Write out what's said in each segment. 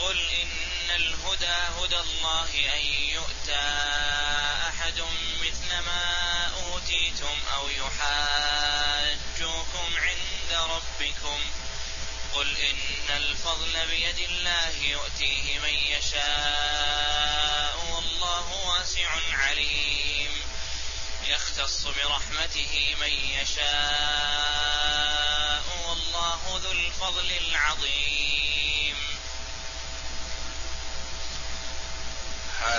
قل إن الهدى هدى الله أن يؤتى أحد مثل ما أوتيتم أو يحاجوكم عند ربكم قل إن الفضل بيد الله يؤتيه من يشاء والله واسع عليم يختص برحمته من يشاء والله ذو الفضل العظيم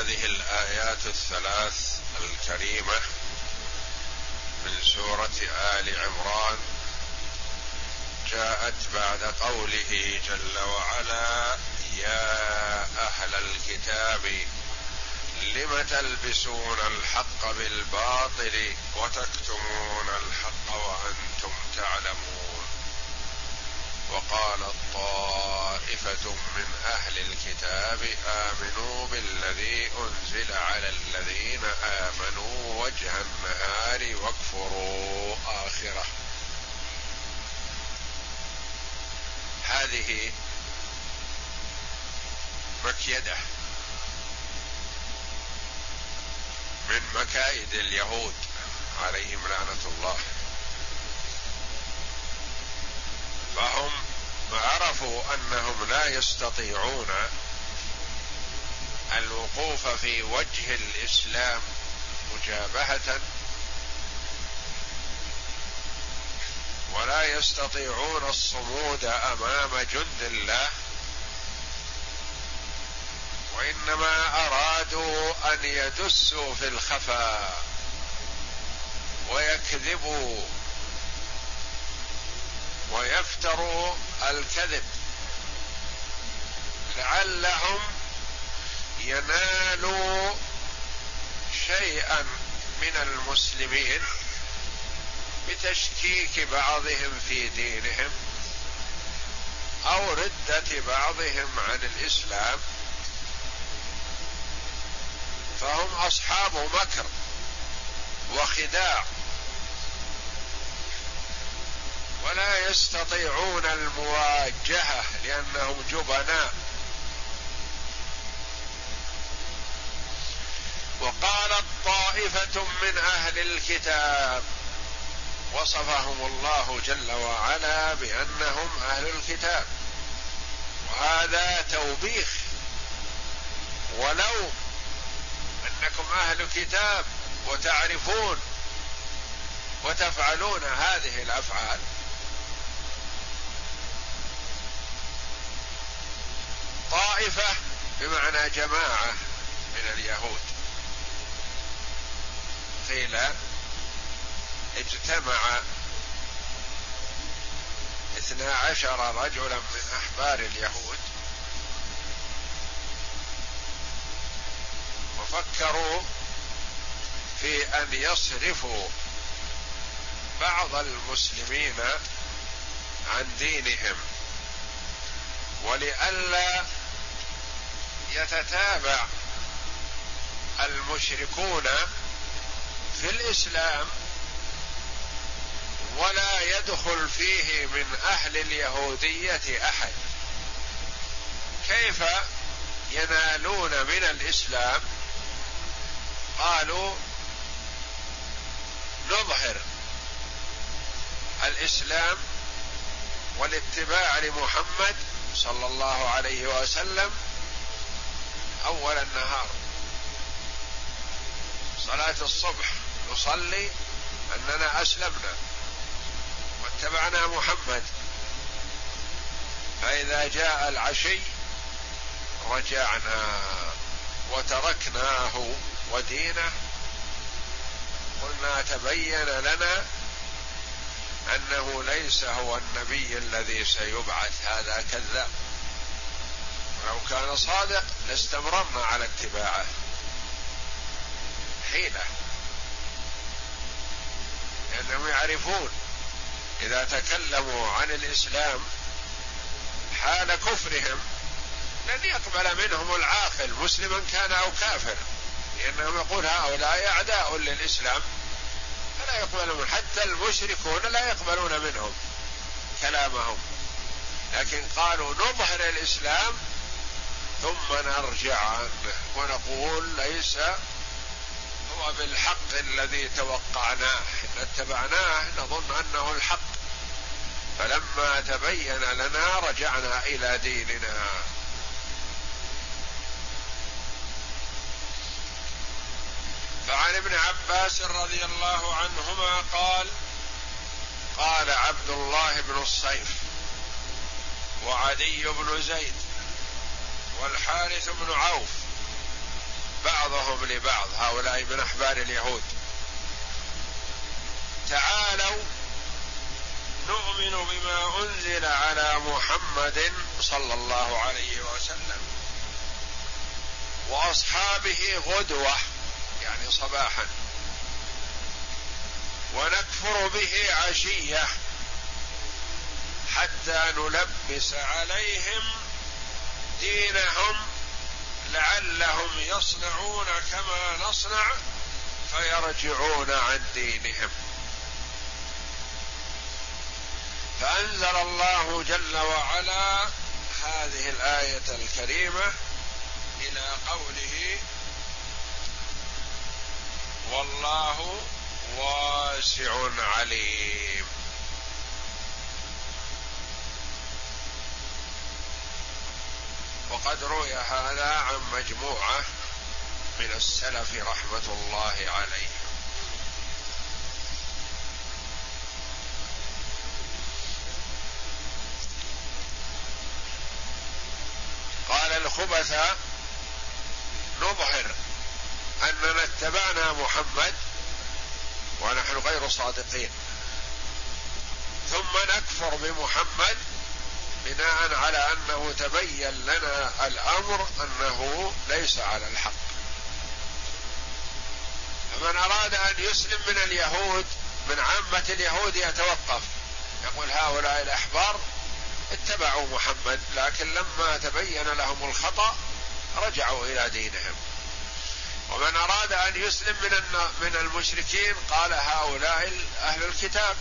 هذه الآيات الثلاث الكريمة من سورة آل عمران جاءت بعد قوله جل وعلا يا أهل الكتاب لم تلبسون الحق بالباطل وتكتمون الحق وأنتم تعلمون؟ وقال طائفه من أهل الكتاب آمنوا بالذي أنزل على الذين آمنوا وجه النهار واكفروا آخرة. هذه مكيدة من مكايد اليهود عليهم لعنة الله. فهم عرفوا أنهم لا يستطيعون الوقوف في وجه الإسلام مجابهة ولا يستطيعون الصمود أمام جند الله وإنما أرادوا أن يدسوا في الخفاء ويكذبوا. ويفتروا الكذب. لعلهم ينالوا شيئا من المسلمين بتشكيك بعضهم في دينهم أو ردة بعضهم عن الإسلام. فهم أصحاب مكر وخداع. ولا يستطيعون المواجهة لأنهم جبناء. وقالت طائفة من أهل الكتاب وصفهم الله جل وعلا بأنهم أهل الكتاب. وهذا توبيخ. ولو أنكم أهل كتاب وتعرفون وتفعلون هذه الأفعال طائفة بمعنى جماعة من اليهود. قيل اجتمع اثنا عشر رجلا من أحبار اليهود وفكروا في أن يصرفوا بعض المسلمين عن دينهم ولئلا يتتابع المشركون في الإسلام ولا يدخل فيه من أهل اليهودية أحد. كيف ينالون من الإسلام؟ قالوا نظهر الإسلام والاتباع لمحمد صلى الله عليه وسلم أول النهار. صلاة الصبح نصلي أننا أسلمنا واتبعنا محمد. فإذا جاء العشي رجعنا وتركناه ودينه. قلنا تبين لنا أنه ليس هو النبي الذي سيبعث. هذا كذاب. كان صادق لاستمررنا على اتباعه. حيلة. لأنهم يعرفون إذا تكلموا عن الإسلام حال كفرهم لن يقبل منهم العاقل مسلما كان أو كافر. لأنهم يقول هؤلاء أعداء للإسلام فلا يقبلون حتى المشركون لا يقبلون منهم كلامهم. لكن قالوا نظهر الإسلام ثم نرجع عنه ونقول ليس هو بالحق الذي توقعناه. إن اتبعناه نظن أنه الحق. فلما تبين لنا رجعنا إلى ديننا. فعن ابن عباس رضي الله عنهما قال قال عبد الله بن الصيف وعدي بن زيد والحارث بن عوف. بعضهم لبعض هؤلاء من أحبار اليهود. تعالوا نؤمن بما أنزل على محمد صلى الله عليه وسلم. وأصحابه غدوة يعني صباحا. ونكفر به عشية حتى نلبس عليهم دينهم لعلهم يصنعون كما نصنع فيرجعون عن دينهم. فأنزل الله جل وعلا هذه الآية الكريمة إلى قوله والله واسع عليم. وقد روي هذا عن مجموعة من السلف رحمة الله عليهم. قال الخبث نظهر اننا اتبعنا محمد ونحن غير صادقين. ثم نكفر بمحمد بناء على أنه تبين لنا الأمر أنه ليس على الحق. فمن أراد أن يسلم من اليهود من عامة اليهود يتوقف. يقول هؤلاء الأحبار اتبعوا محمد لكن لما تبين لهم الخطأ رجعوا إلى دينهم. ومن أراد أن يسلم من من المشركين قال هؤلاء أهل الكتاب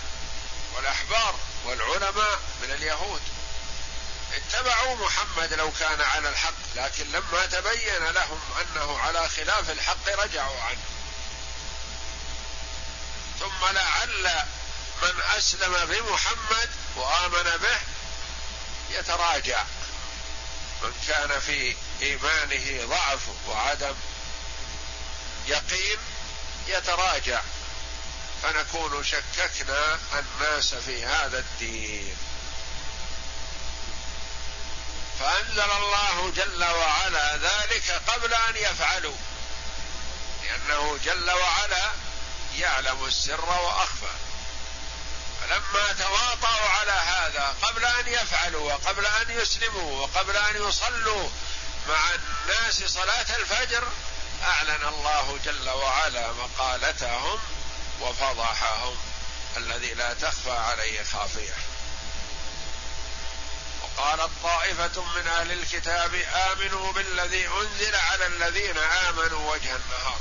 والأحبار والعلماء من اليهود. اتبعوا محمد لو كان على الحق لكن لما تبين لهم أنه على خلاف الحق رجعوا عنه. ثم لعل من أسلم بمحمد وآمن به يتراجع. من كان في إيمانه ضعف وعدم يقين يتراجع. فنكون شككنا الناس في هذا الدين. فأنزل الله جل وعلا ذلك قبل أن يفعلوا لأنه جل وعلا يعلم السر وأخفى. فلما تواطؤوا على هذا قبل أن يفعلوا وقبل أن يسلموا وقبل أن يصلوا مع الناس صلاة الفجر أعلن الله جل وعلا مقالتهم وفضحهم الذي لا تخفى عليه خافية. وقالت طائفة من أهل الكتاب آمنوا بالذي أنزل على الذين آمنوا وجه النهار.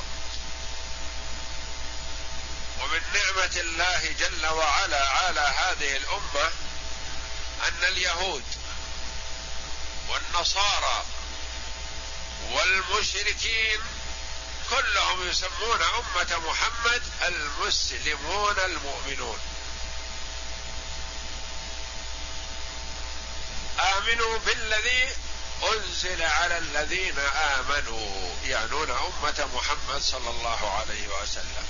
ومن نعمة الله جل وعلا على هذه الأمة أن اليهود والنصارى والمشركين كلهم يسمون أمة محمد المسلمون المؤمنون. آمنوا بالذي أنزل على الذين آمنوا يعنون أمة محمد صلى الله عليه وسلم.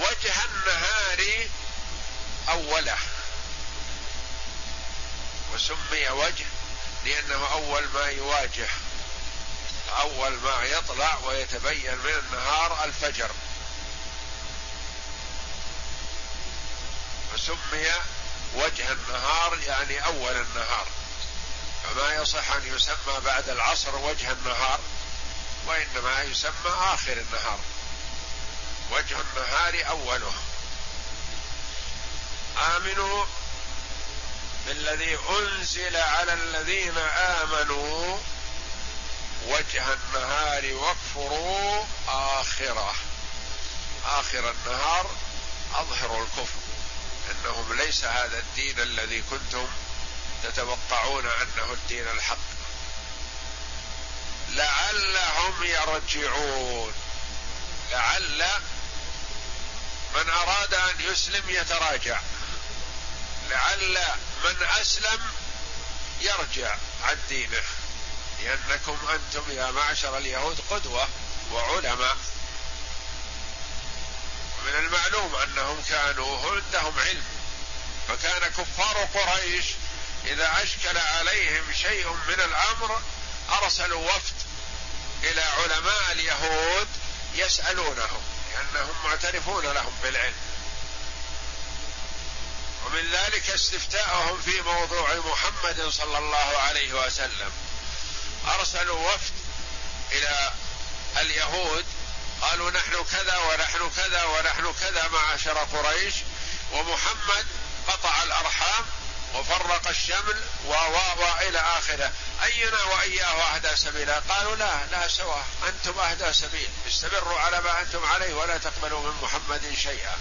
وجه النهار أوله. وسمي وجه لأنه أول ما يواجه أول ما يطلع ويتبين من النهار الفجر. فسمي وجه النهار يعني أول النهار. فما يصح أن يسمى بعد العصر وجه النهار وإنما يسمى آخر النهار. وجه النهار أوله. آمنوا بالذي أنزل على الذين آمنوا وجه النهار واكفروا آخره. آخر النهار أظهروا الكفر. انهم ليس هذا الدين الذي كنتم تتوقعون أنه الدين الحق. لعلهم يرجعون. لعل من أراد أن يسلم يتراجع. لعل من أسلم يرجع عن دينه. لأنكم أنتم يا معشر اليهود قدوة وعلماء. من المعلوم أنهم كانوا عندهم علم. فكان كفار قريش إذا أشكل عليهم شيء من الأمر أرسلوا وفد إلى علماء اليهود يسألونهم لأنهم معترفون لهم بالعلم. ومن ذلك استفتاءهم في موضوع محمد صلى الله عليه وسلم. أرسلوا وفد إلى اليهود قالوا نحن كذا ونحن كذا ونحن كذا معاشر قريش ومحمد قطع الأرحام وفرق الشمل و إلى آخره. أينا وإياه أهدى سبيلا؟ قالوا لا لا سواء أنتم أهدى سبيل. استمروا على ما أنتم عليه ولا تقبلوا من محمد شيئا.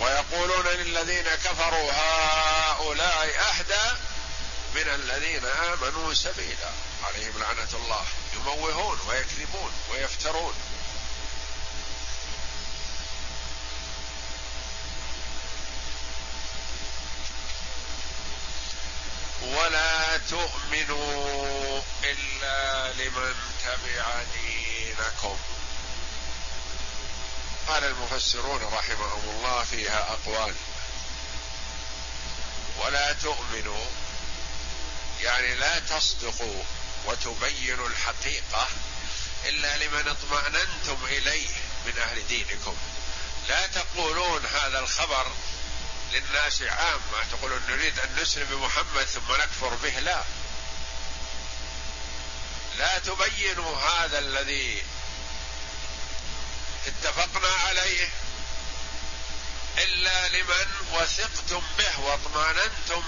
ويقولون للذين كفروا هؤلاء أهدى من الذين آمنوا سبيلا. عليهم لعنة الله. يموهون ويكذبون ويفترون. ولا تؤمنوا إلا لمن تبع دينكم. قال المفسرون رحمهم الله فيها أقوال. ولا تؤمنوا يعني لا تصدقوا وتبينوا الحقيقة إلا لمن اطمأننتم إليه من أهل دينكم. لا تقولون هذا الخبر للناس عامة تقولون نريد أن نسلم بمحمد ثم نكفر به. لا. لا تبينوا هذا الذي اتفقنا عليه إلا لمن وثقتم به واطمأننتم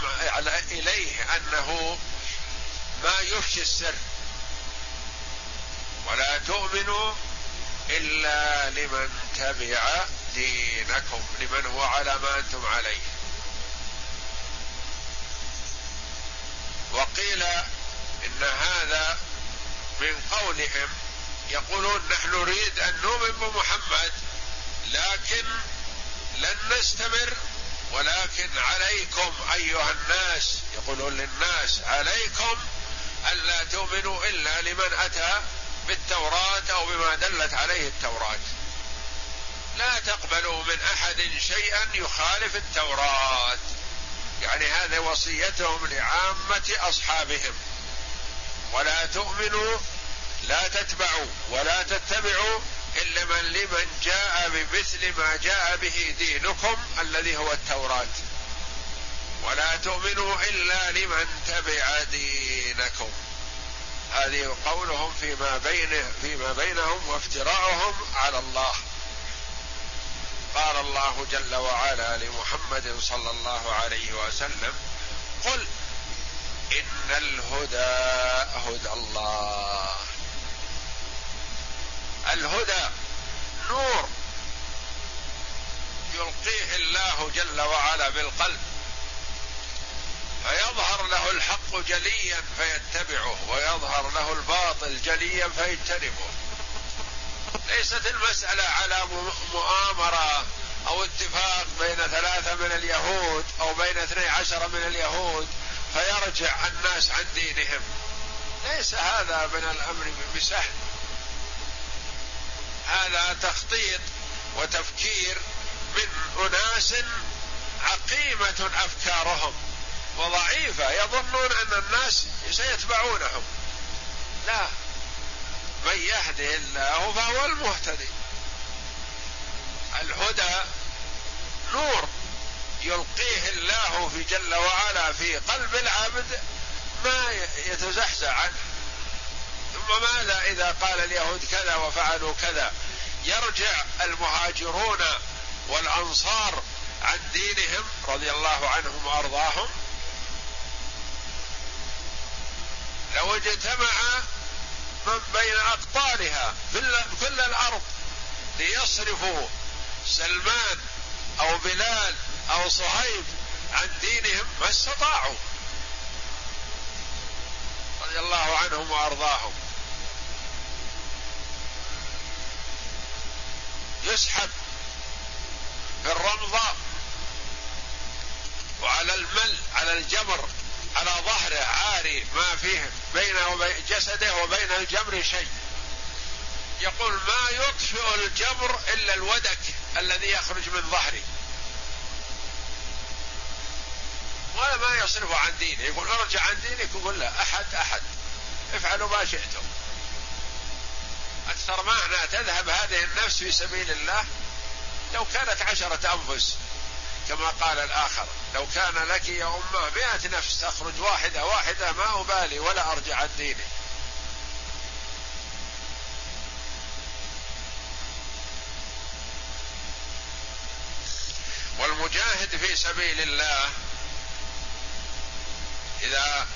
إليه أنه ما يفشي السر. ولا تؤمنوا إلا لمن تبع دينكم لمن هو على ما أنتم عليه. وقيل إن هذا من قولهم يقولون نحن نريد أن نؤمن بمحمد لكن لن نستمر. ولكن عليكم أيها الناس يقولون للناس عليكم الا تؤمنوا إلا لمن أتى بالتوراة أو بما دلت عليه التوراة. لا تقبلوا من أحد شيئا يخالف التوراة. يعني هذه وصيتهم لعامة أصحابهم. ولا تؤمنوا لا تتبعوا ولا تتبعوا إلا من لمن جاء بمثل ما جاء به دينكم الذي هو التوراة. ولا تؤمنوا إلا لمن تبع دينكم. هذه قولهم فيما بينه فيما بينهم وافتراؤهم على الله. قال الله جل وعلا لمحمد صلى الله عليه وسلم قل إن الهدى هدى الله. الهدى نور يلقيه الله جل وعلا بالقلب. فيظهر له الحق جليا فيتبعه ويظهر له الباطل جليا فيجتنبه. ليست المسألة على مؤامرة أو اتفاق بين ثلاثة من اليهود أو بين اثني عشر من اليهود فيرجع الناس عن دينهم. ليس هذا من الأمر بسهل. هذا تخطيط وتفكير من أناس عقيمة أفكارهم. وضعيفة يظنون أن الناس سيتبعونهم. لا. من يهده الله فهو المهتدي. الهدى نور يلقيه الله في جل وعلا في قلب العبد ما يتزحزح عنه. ثم ماذا إذا قال اليهود كذا وفعلوا كذا؟ يرجع المهاجرون والأنصار عن دينهم رضي الله عنهم وأرضاهم لو اجتمع من بين اقطارها في كل الأرض ليصرفوا سلمان أو بلال أو صهيب عن دينهم ما استطاعوا. رضي الله عنهم وأرضاهم. يسحب في الرمضة وعلى المل على الجمر على ظهره عاري ما فيه بينه وبين جسده وبين الجمر شيء. يقول ما يطفئ الجمر إلا الودك الذي يخرج من ظهري. ولا ما يصرف عن دينه. يقول أرجع عن دينك يقول لا أحد أحد. افعلوا ما شئتم. أكثر معنى تذهب هذه النفس في سبيل الله لو كانت عشرة أنفس. كما قال الآخر لو كان لك يا أمة مئة نفس تخرج واحدة واحدة ما أبالي ولا أرجع عن ديني. والمجاهد في سبيل الله إذا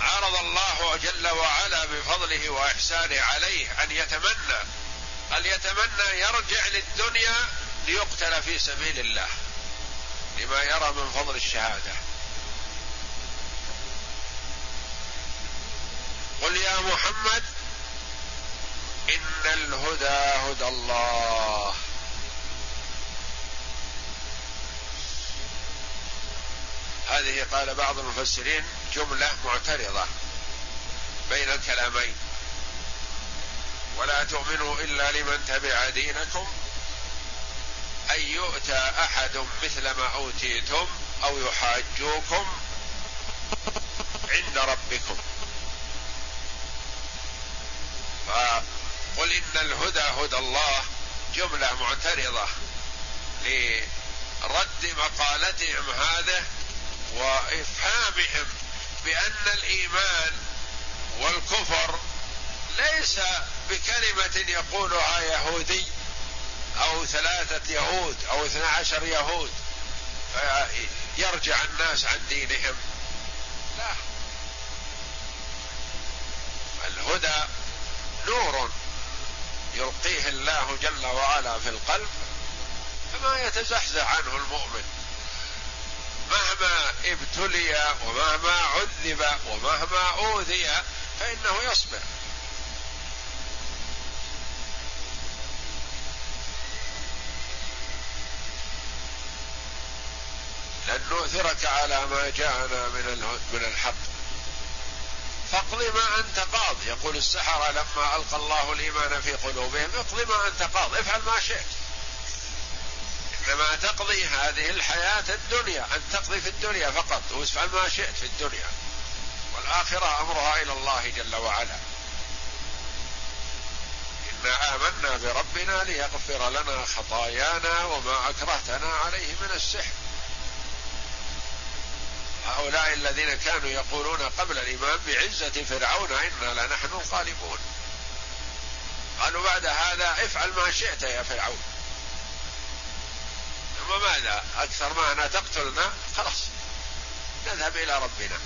عرض الله جل وعلا بفضله وإحسانه عليه أن يتمنى هل يتمنى يرجع للدنيا ليقتل في سبيل الله لما يرى من فضل الشهادة. قل يا محمد إن الهدى هدى الله. هذه قال بعض المفسرين جملة معترضة بين الكلامين. ولا تؤمنوا إلا لمن تبع دينكم أن يؤتى أحد مثل ما أوتيتم أو يحاجوكم عند ربكم. فقل إن الهدى هدى الله جملة معترضة لرد مقالتهم هذه وإفهامهم بأن الإيمان والكفر ليس بكلمة يقولها يهودي أو ثلاثة يهود أو اثنا عشر يهود. فيرجع الناس عن دينهم. لا. الهدى نور يلقيه الله جل وعلا في القلب فما يتزحزح عنه المؤمن. مهما ابتلي ومهما عذب ومهما أوذي فإنه يصبر. نؤثرك على ما جاءنا من من الحق. فاقض ما أنت قاض يقول السحرة لما ألقى الله الإيمان في قلوبهم اقض ما أنت قاض افعل ما شئت. إنما تقضي هذه الحياة الدنيا أن تقضي في الدنيا فقط وافعل ما شئت في الدنيا. والآخرة أمرها إلى الله جل وعلا. إنا آمنا بربنا ليغفر لنا خطايانا وما أكرهتنا عليه من السحر. هؤلاء الذين كانوا يقولون قبل الإمام بعزة فرعون إنا لنحن الغالبون. قالوا بعد هذا افعل ما شئت يا فرعون. ثم ماذا؟ أكثر ما أنا تقتلنا؟ خلاص. نذهب إلى ربنا.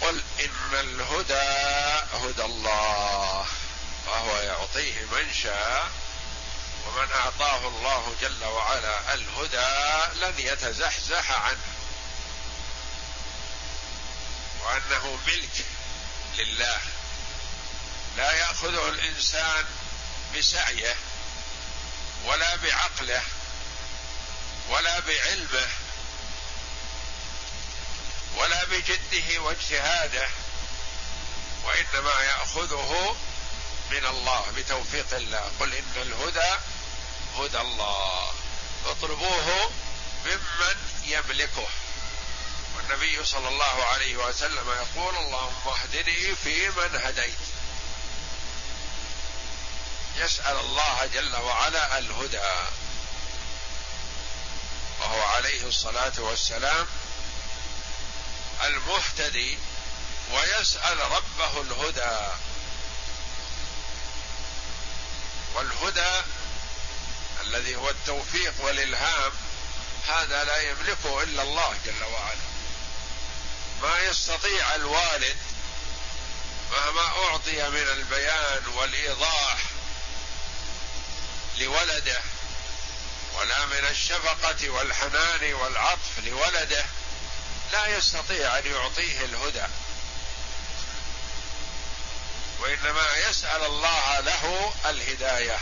قل إن الهدى هدى الله. فهو يعطيه من شاء ومن أعطاه الله جل وعلا الهدى لن يتزحزح عنه. وأنه ملك لله. لا يأخذه الإنسان بسعيه ولا بعقله ولا بعلمه ولا بجده واجتهاده وإنما يأخذه من الله بتوفيق الله. قل إن الهدى هدى الله. اطلبوه ممن يملكه. والنبي صلى الله عليه وسلم يقول اللهم اهدني فيمن هديت. يسأل الله جل وعلا الهدى. وهو عليه الصلاة والسلام المهتدي ويسأل ربه الهدى. والهدى الذي هو التوفيق والإلهام هذا لا يملكه إلا الله جل وعلا. ما يستطيع الوالد مهما أعطي من البيان والإيضاح لولده ولا من الشفقة والحنان والعطف لولده لا يستطيع أن يعطيه الهدى. وإنما يسأل الله له الهداية.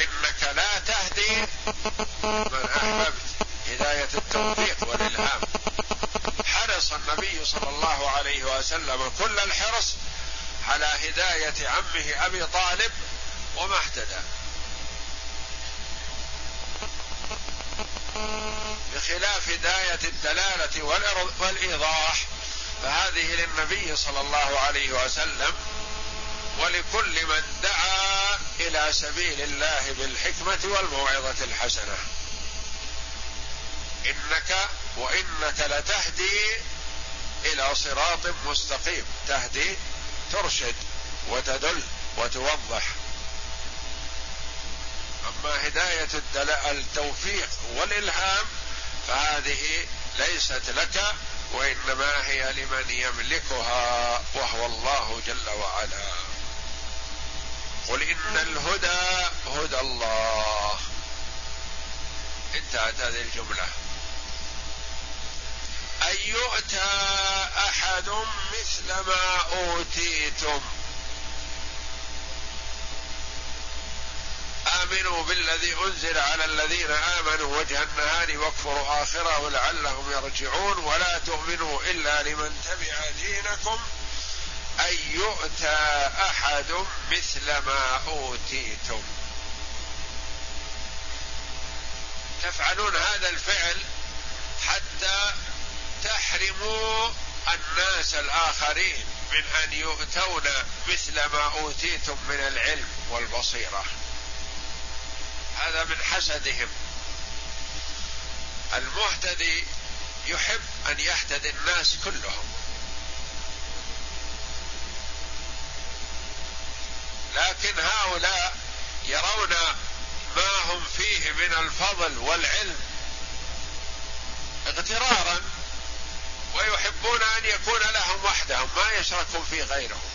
إنك لا تهدي من أحببت. هداية التوفيق والإلهام. حرص النبي صلى الله عليه وسلم كل الحرص على هداية عمه أبي طالب وما اهتدى. بخلاف هداية الدلالة والإيضاح فهذه للنبي صلى الله عليه وسلم ولكل من دعا إلى سبيل الله بالحكمة والموعظة الحسنة. إنك وإنك لتهدي إلى صراط مستقيم. تهدي ترشد وتدل وتوضح. أما هداية التوفيق والإلهام فهذه ليست لك وإنما هي لمن يملكها وهو الله جل وعلا. قل إن الهدى هدى الله. انتهت هذه الجملة. أن يؤتى أحد مثل ما أوتيتم. امنوا بالذي أنزل على الذين آمنوا وجه النهار واكفروا آخره لعلهم يرجعون. ولا تؤمنوا إلا لمن تبع دينكم أن يؤتى أحد مثل ما أوتيتم. تفعلون هذا الفعل حتى تحرموا الناس الآخرين من أن يؤتون مثل ما أوتيتم من العلم والبصيرة. هذا من حسدهم. المهتدي يحب أن يهتدي الناس كلهم. لكن هؤلاء يرون ما هم فيه من الفضل والعلم. اغترارا ويحبون أن يكون لهم وحدهم ما يشركون في غيرهم.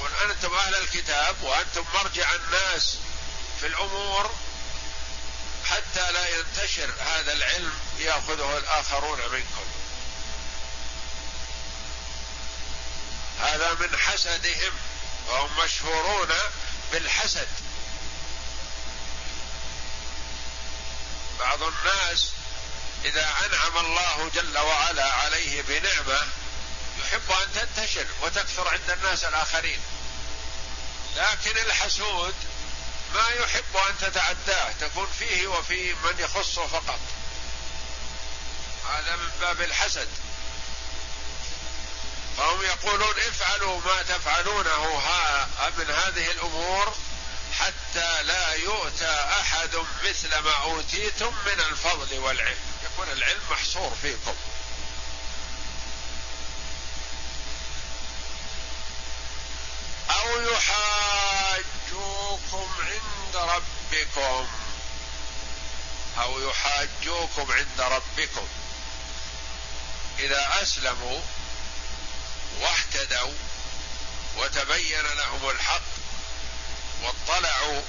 قل أنتم أهل الكتاب وأنتم مرجع الناس. في الأمور حتى لا ينتشر هذا العلم يأخذه الآخرون منكم. هذا من حسدهم وهم مشهورون بالحسد. بعض الناس إذا أنعم الله جل وعلا عليه بنعمة يحب أن تنتشر وتكثر عند الناس الآخرين. لكن الحسود ما يحب أن تتعداه تكون فيه وفي من يخصه فقط. هذا من باب الحسد. فهم يقولون افعلوا ما تفعلونه ها من هذه الأمور حتى لا يؤتى أحد مثل ما أوتيتم من الفضل والعلم. يكون العلم محصور فيكم أو يحاجوكم عند ربكم أو يحاجوكم عند ربكم. إذا أسلموا واهتدوا وتبين لهم الحق واطلعوا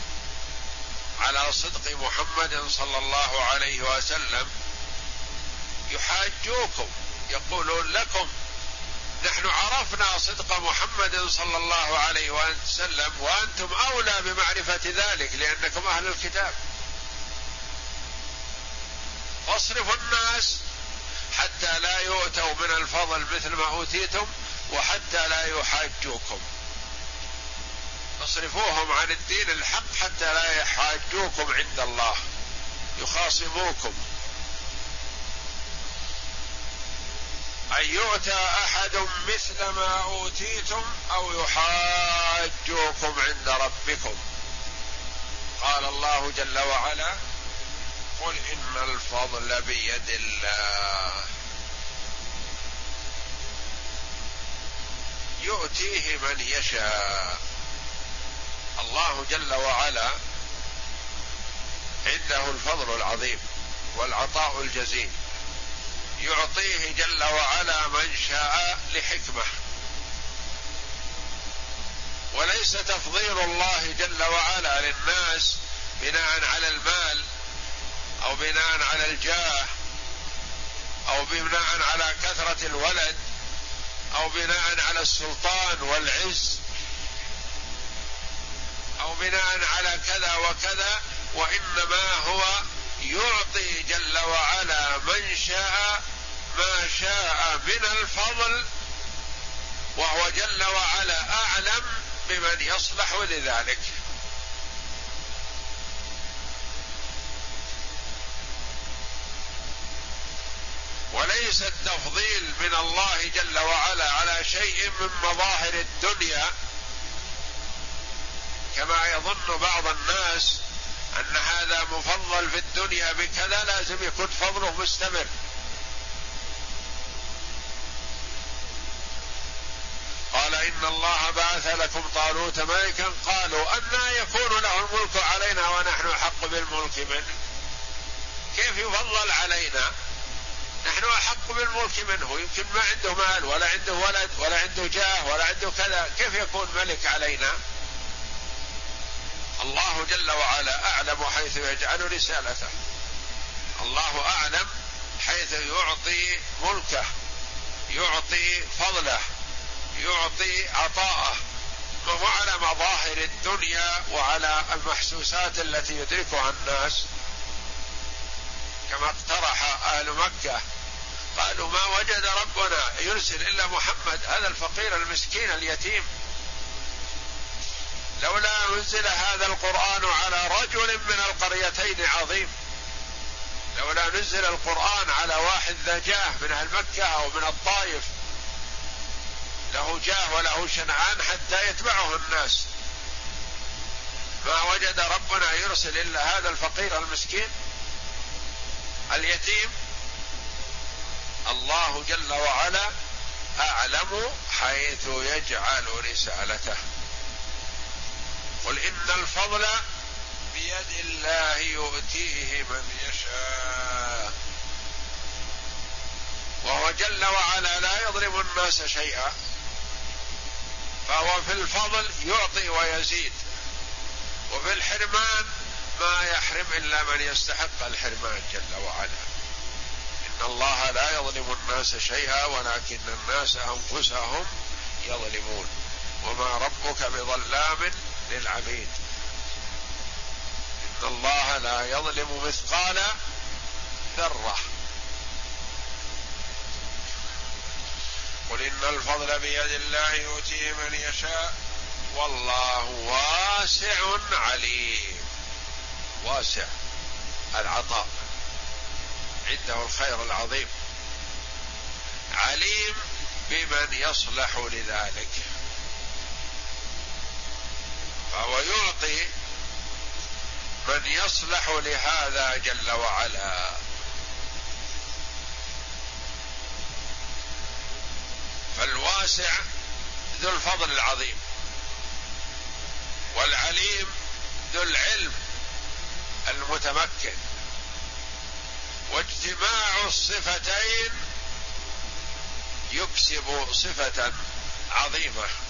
على صدق محمد صلى الله عليه وسلم يحاجوكم يقولون لكم نحن عرفنا صدق محمد صلى الله عليه وسلم وأنتم أولى بمعرفة ذلك لأنكم أهل الكتاب. واصرفوا الناس حتى لا يؤتوا من الفضل مثل ما أوتيتم وحتى لا يحاجوكم. أصرفوهم عن الدين الحق حتى لا يحاجوكم عند الله يخاصموكم. أن يؤتى أحد مثل ما أوتيتم أو يحاجوكم عند ربكم. قال الله جل وعلا قل إن الفضل بيد الله. يؤتيه من يشاء. الله جل وعلا عنده الفضل العظيم والعطاء الجزيل. يعطيه جل وعلا من شاء لحكمة. وليس تفضيل الله جل وعلا للناس بناء على المال أو بناء على الجاه أو بناء على كثرة الولد أو بناء على السلطان والعز أو بناء على كذا وكذا وإنما هو يعطي جل وعلا من شاء ما شاء من الفضل وهو جل وعلا أعلم بمن يصلح لذلك. وليس التفضيل من الله جل وعلا على شيء من مظاهر الدنيا كما يظن بعض الناس أن هذا مفضل في الدنيا بكذا لازم يكون فضله مستمر. قال إن الله بعث لكم طالوت ملكا. قالوا أنا يكون له الملك علينا ونحن أحق بالملك منه. كيف يفضل علينا؟ نحن أحق بالملك منه. يمكن ما عنده مال ولا عنده ولد ولا عنده جاه ولا عنده كذا. كيف يكون ملك علينا؟ الله جل وعلا أعلم حيث يجعل رسالته. الله أعلم حيث يعطي ملكه يعطي فضله يعطي عطاءه. وهو على مظاهر الدنيا وعلى المحسوسات التي يدركها الناس. كما اقترح أهل مكة قالوا ما وجد ربنا يرسل إلا محمد هذا الفقير المسكين اليتيم. لولا أنزل هذا القرآن على رجل من القريتين عظيم. لولا نزل القرآن على واحد ذا جاه من أهل مكة أو من الطائف له جاه وله شنعان حتى يتبعه الناس. ما وجد ربنا يرسل إلا هذا الفقير المسكين اليتيم. الله جل وعلا أعلم حيث يجعل رسالته. قل إن الفضل بيد الله يؤتيه من يشاء. وهو جل وعلا لا يظلم الناس شيئا. فهو في الفضل يعطي ويزيد. وفي الحرمان ما يحرم إلا من يستحق الحرمان جل وعلا. إن الله لا يظلم الناس شيئا ولكن الناس أنفسهم يظلمون. وما ربك بظلام للعبيد. إن الله لا يظلم مثقال ذرة. قل إن الفضل بيد الله يؤتيه من يشاء والله واسع عليم. واسع العطاء. عنده الخير العظيم. عليم بمن يصلح لذلك. فهو يعطي من يصلح لهذا جل وعلا. فالواسع ذو الفضل العظيم والعليم ذو العلم المتمكن. واجتماع الصفتين يكسب صفة عظيمة.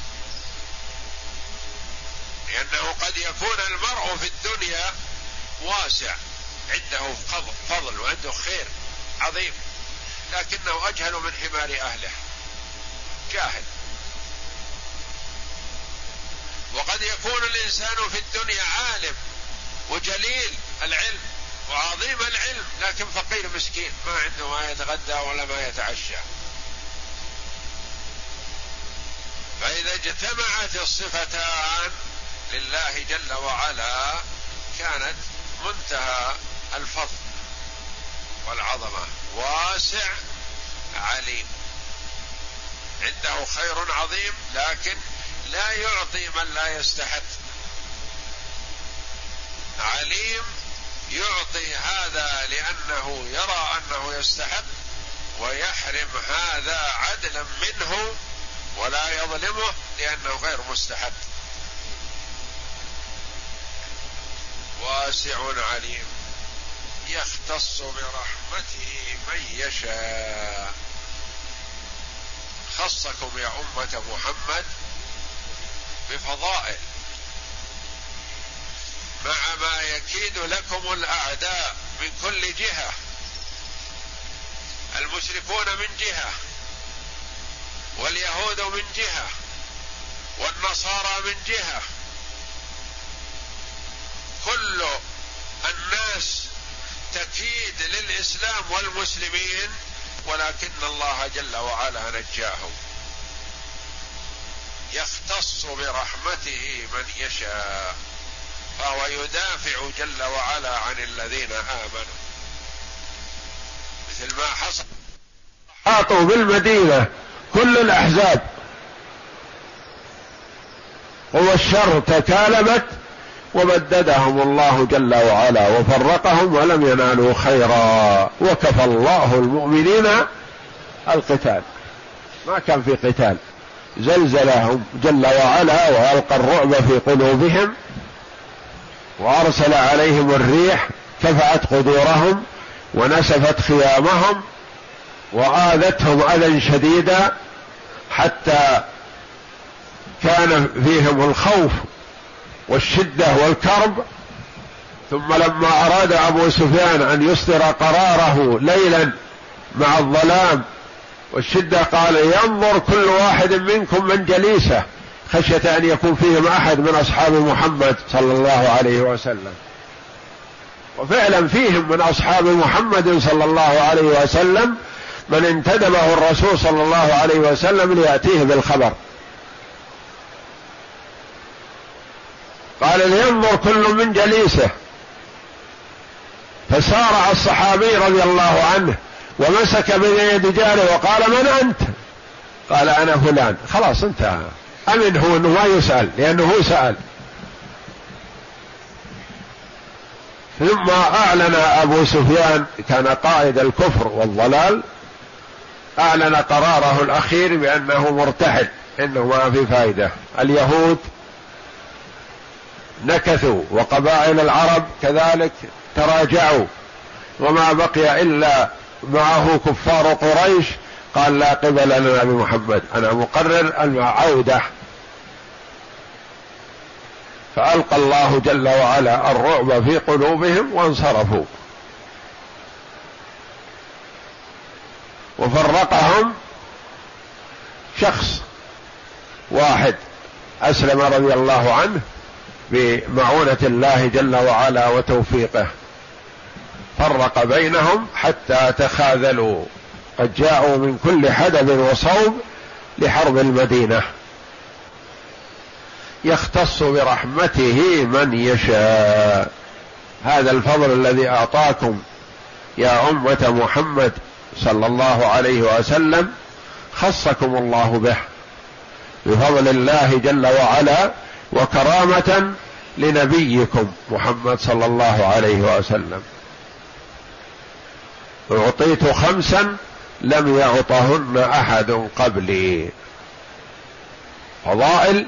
لأنه قد يكون المرء في الدنيا واسع عنده فضل وعنده خير عظيم لكنه أجهل من حمار أهله. جاهل. وقد يكون الإنسان في الدنيا عالم وجليل العلم وعظيم العلم لكن فقير مسكين ما عنده ما يتغدى ولا ما يتعشى. فإذا اجتمعت الصفتان لله جل وعلا كانت منتهى الفضل والعظمة. واسع عليم. عنده خير عظيم لكن لا يعطي من لا يستحق. عليم يعطي هذا لأنه يرى أنه يستحق ويحرم هذا عدلا منه ولا يظلمه لأنه غير مستحق. واسع عليم يختص برحمته من يشاء. خصكم يا أمة محمد بفضائل مع ما يكيد لكم الأعداء من كل جهة المشركون من جهة واليهود من جهة والنصارى من جهة كل الناس تكيد للإسلام والمسلمين ولكن الله جل وعلا نجاهم. يختص برحمته من يشاء فهو يدافع جل وعلا عن الذين آمنوا. مثل ما حصل اعطوا بالمدينة كل الأحزاب. هو الشر تكالبت وبددهم الله جل وعلا وفرقهم ولم ينالوا خيرا. وكفى الله المؤمنين القتال. ما كان في قتال. زلزلهم جل وعلا وألقى الرعب في قلوبهم وأرسل عليهم الريح كفأت قدورهم ونسفت خيامهم وآذتهم أذى شديدا حتى كان فيهم الخوف والشدة والكرب. ثم لما أراد أبو سفيان أن يصدر قراره ليلا مع الظلام والشدة قال ينظر كل واحد منكم من جليسه خشية أن يكون فيهم أحد من أصحاب محمد صلى الله عليه وسلم. وفعلا فيهم من أصحاب محمد صلى الله عليه وسلم من انتدبه الرسول صلى الله عليه وسلم ليأتيه بالخبر. قال لينظر كل من جليسه. فسارع الصحابي رضي الله عنه ومسك بيد جاره وقال من أنت؟ قال أنا فلان. خلاص انتهى أمن هو إنه ما يسأل لأنه هو سأل. ثم أعلن أبو سفيان كان قائد الكفر والضلال أعلن قراره الأخير بأنه مرتحل إنه ما في فائدة. اليهود نكثوا وقبائل العرب كذلك تراجعوا وما بقي إلا معه كفار قريش. قال لا قبل لنا بمحمد أنا مقرر العوده فألقى الله جل وعلا الرعب في قلوبهم وانصرفوا. وفرقهم شخص واحد أسلم رضي الله عنه بمعونة الله جل وعلا وتوفيقه. فرق بينهم حتى تخاذلوا. قد جاءوا من كل حدب وصوب لحرب المدينة. يختص برحمته من يشاء. هذا الفضل الذي أعطاكم يا أمة محمد صلى الله عليه وسلم خصكم الله به. بفضل الله جل وعلا وكرامة لنبيكم محمد صلى الله عليه وسلم. أعطيت خمسا لم يعطهن أحد قبلي. فضائل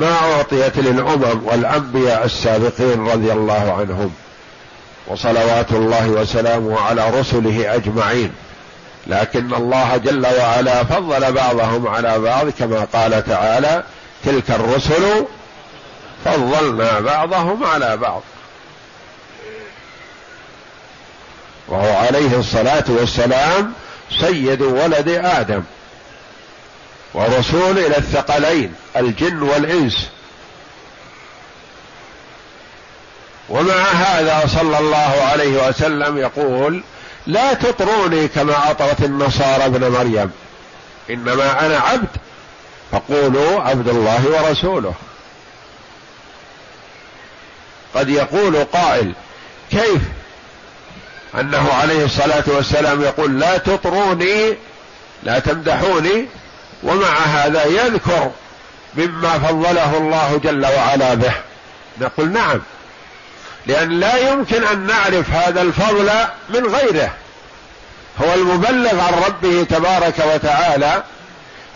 ما أعطيت للأمم والأنبياء السابقين رضي الله عنهم. وصلوات الله وسلامه على رسله أجمعين. لكن الله جل وعلا فضل بعضهم على بعض كما قال تعالى تلك الرسل فضلنا بعضهم على بعض. وهو عليه الصلاة والسلام سيد ولد آدم ورسول إلى الثقلين الجن والإنس. ومع هذا صلى الله عليه وسلم يقول لا تطروني كما أطرت النصارى ابن مريم إنما أنا عبد فقولوا عبد الله ورسوله. قد يقول قائل كيف؟ أنه عليه الصلاة والسلام يقول لا تطروني لا تمدحوني ومع هذا يذكر مما فضله الله جل وعلا به. نقول نعم لأن لا يمكن أن نعرف هذا الفضل من غيره. هو المبلغ عن ربه تبارك وتعالى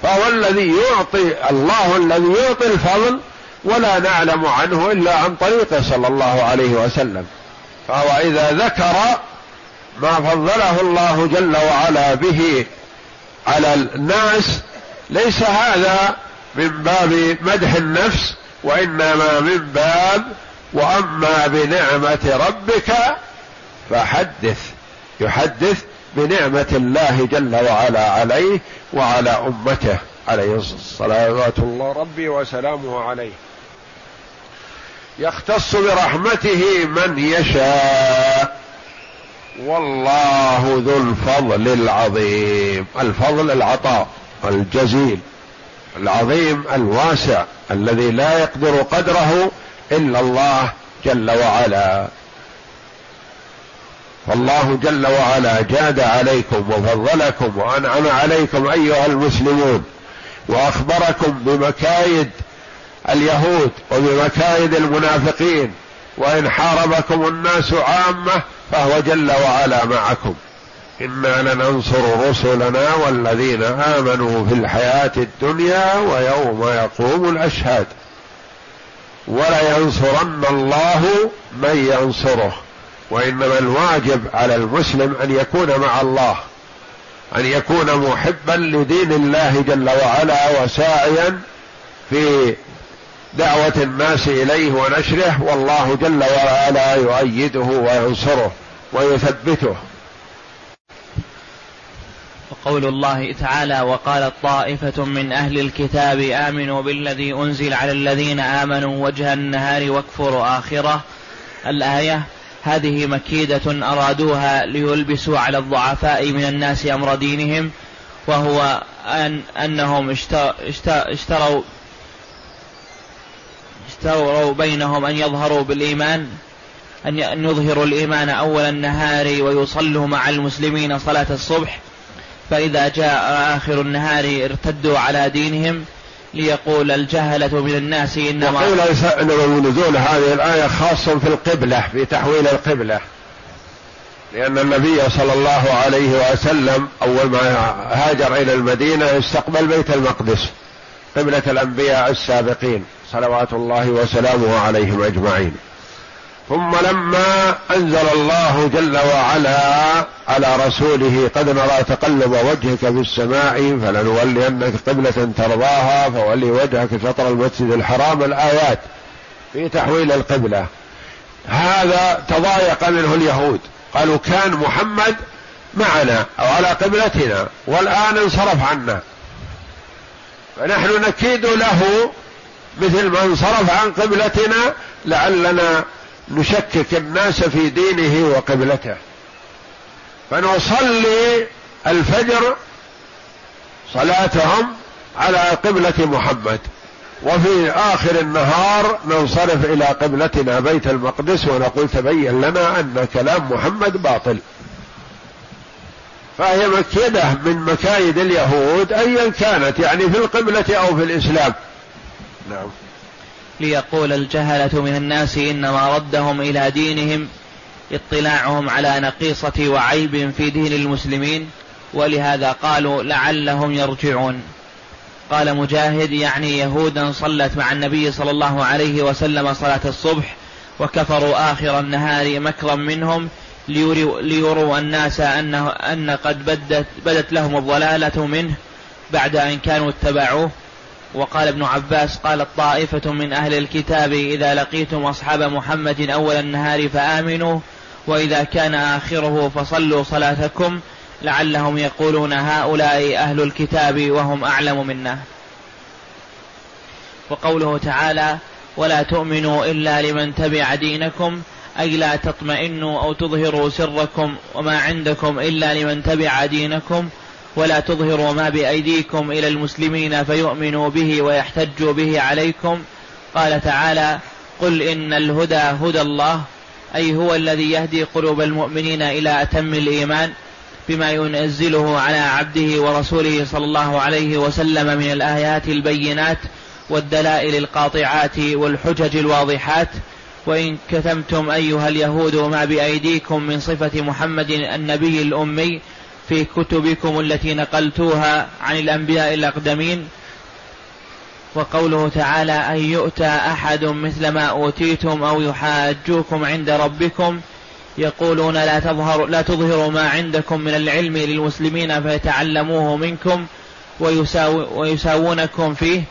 فهو الذي يعطي الله الذي يعطي الفضل ولا نعلم عنه إلا عن طريقه صلى الله عليه وسلم. فهو إذا ذكر ما فضله الله جل وعلا به على الناس ليس هذا من باب مدح النفس وإنما من باب وأما بنعمة ربك فحدث يحدث بنعمة الله جل وعلا عليه وعلى أمته عليه الصلاة الله ربي وسلامه عليه. يختص برحمته من يشاء. والله ذو الفضل العظيم. الفضل العطاء الجزيل. العظيم الواسع الذي لا يقدر قدره إلا الله جل وعلا. فالله جل وعلا جاد عليكم وفضلكم وأنعم عليكم أيها المسلمون وأخبركم بمكايد اليهود وبمكايد المنافقين وإن حاربكم الناس عامة فهو جل وعلا معكم. إنا لننصر رسلنا والذين آمنوا في الحياة الدنيا ويوم يقوم الأشهاد. ولينصرن الله من ينصره. وإنما الواجب على المسلم أن يكون مع الله أن يكون محبا لدين الله جل وعلا وساعيا في دعوة الناس إليه ونشره والله جل وعلا يؤيده وينصره ويثبته. وقول الله تعالى وقالت طائفة من أهل الكتاب آمنوا بالذي أنزل على الذين آمنوا وجه النهار واكفروا آخره. الآية هذه مكيدة أرادوها ليلبسوا على الضعفاء من الناس أمر دينهم وهو أن أنهم اشتروا اشتروا بينهم أن يظهروا بالإيمان أن يظهروا الإيمان أول النهار ويصلوا مع المسلمين صلاة الصبح. فإذا جاء آخر النهار ارتدوا على دينهم ليقول الجهلة من الناس إنما وقيل سبب نزول هذه الآية خاص في القبلة في تحويل القبلة. لأن النبي صلى الله عليه وسلم أول ما هاجر إلى المدينة استقبل بيت المقدس قبلة الأنبياء السابقين صلوات الله وسلامه عليهم أجمعين. ثم لما أنزل الله جل وعلا على رسوله قد نرى تقلب وجهك في السماء فلنولينك قبلة ترضاها فولي وجهك شطر المسجد الحرام الآيات في تحويل القبلة. هذا تضايق منه اليهود. قالوا كان محمد معنا أو على قبلتنا والآن انصرف عنا. فنحن نكيد له مثل ما انصرف عن قبلتنا لعلنا نشكك الناس في دينه وقبلته. فنصلي الفجر صلاتهم على قبلة محمد. وفي آخر النهار ننصرف إلى قبلتنا بيت المقدس ونقول تبين لنا أن كلام محمد باطل. فهي مكيدة من مكايد اليهود أيا كانت يعني في القبلة أو في الإسلام. نعم. ليقول الجهلة من الناس إنما ردهم إلى دينهم اطلاعهم على نقيصة وعيب في دين المسلمين ولهذا قالوا لعلهم يرجعون. قال مجاهد يعني يهودا صلت مع النبي صلى الله عليه وسلم صلاة الصبح وكفروا آخر النهار مكرا منهم ليروا, ليروا الناس أنه أن قد بدت, بدت لهم الضلالة منه بعد أن كانوا اتبعوه. وقال ابن عباس قالت طائفة من أهل الكتاب إذا لقيتم أصحاب محمد أول النهار فآمنوا وإذا كان آخره فصلوا صلاتكم لعلهم يقولون هؤلاء أهل الكتاب وهم أعلم منا. وقوله تعالى ولا تؤمنوا إلا لمن تبع دينكم أي لا تطمئنوا أو تظهروا سركم وما عندكم إلا لمن تبع دينكم ولا تظهروا ما بأيديكم إلى المسلمين فيؤمنوا به ويحتجوا به عليكم. قال تعالى قل إن الهدى هدى الله أي هو الذي يهدي قلوب المؤمنين إلى أتم الإيمان بما ينزله على عبده ورسوله صلى الله عليه وسلم من الآيات البينات والدلائل القاطعات والحجج الواضحات. وإن كتمتم أيها اليهود ما بأيديكم من صفة محمد النبي الأمي في كتبكم التي نقلتوها عن الأنبياء الأقدمين وقوله تعالى أن يؤتى أحد مثل ما أوتيتم أو يحاجوكم عند ربكم يقولون لا تظهر لا تظهروا ما عندكم من العلم للمسلمين فيتعلموه منكم ويساو ويساوونكم فيه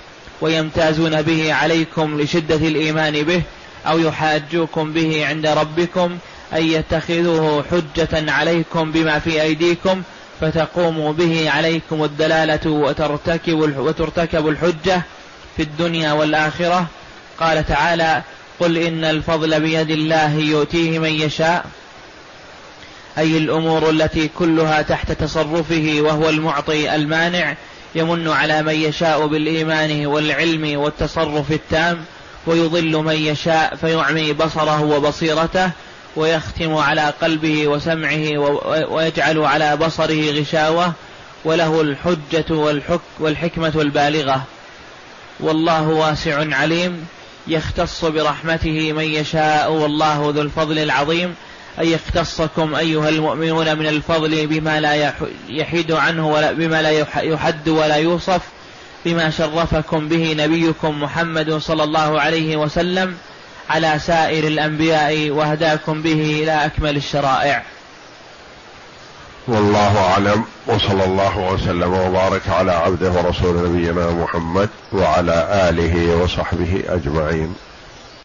ويمتازون به عليكم لشدة الإيمان به أو يحاجوكم به عند ربكم أن يتخذوه حجة عليكم بما في أيديكم فتقوموا به عليكم الدلالة وترتكب وترتكب الحجة في الدنيا والآخرة. قال تعالى قل إن الفضل بيد الله يؤتيه من يشاء. أي الأمور التي كلها تحت تصرفه وهو المعطي المانع يمن على من يشاء بالإيمان والعلم والتصرف التام ويضل من يشاء فيعمي بصره وبصيرته. ويختم على قلبه وسمعه ويجعل على بصره غشاوة وله الحجة والحك والحكمة البالغة. والله واسع عليم. يختص برحمته من يشاء. والله ذو الفضل العظيم. أي يختصكم أيها المؤمنون من الفضل بما لا يحيد عنه ولا بما لا يحد ولا يوصف. بما شرفكم به نبيكم محمد صلى الله عليه وسلم. على سائر الأنبياء وهداكم به إلى أكمل الشرائع. والله أعلم وصلى الله وسلم وبارك على عبده ورسول نبينا محمد وعلى آله وصحبه أجمعين.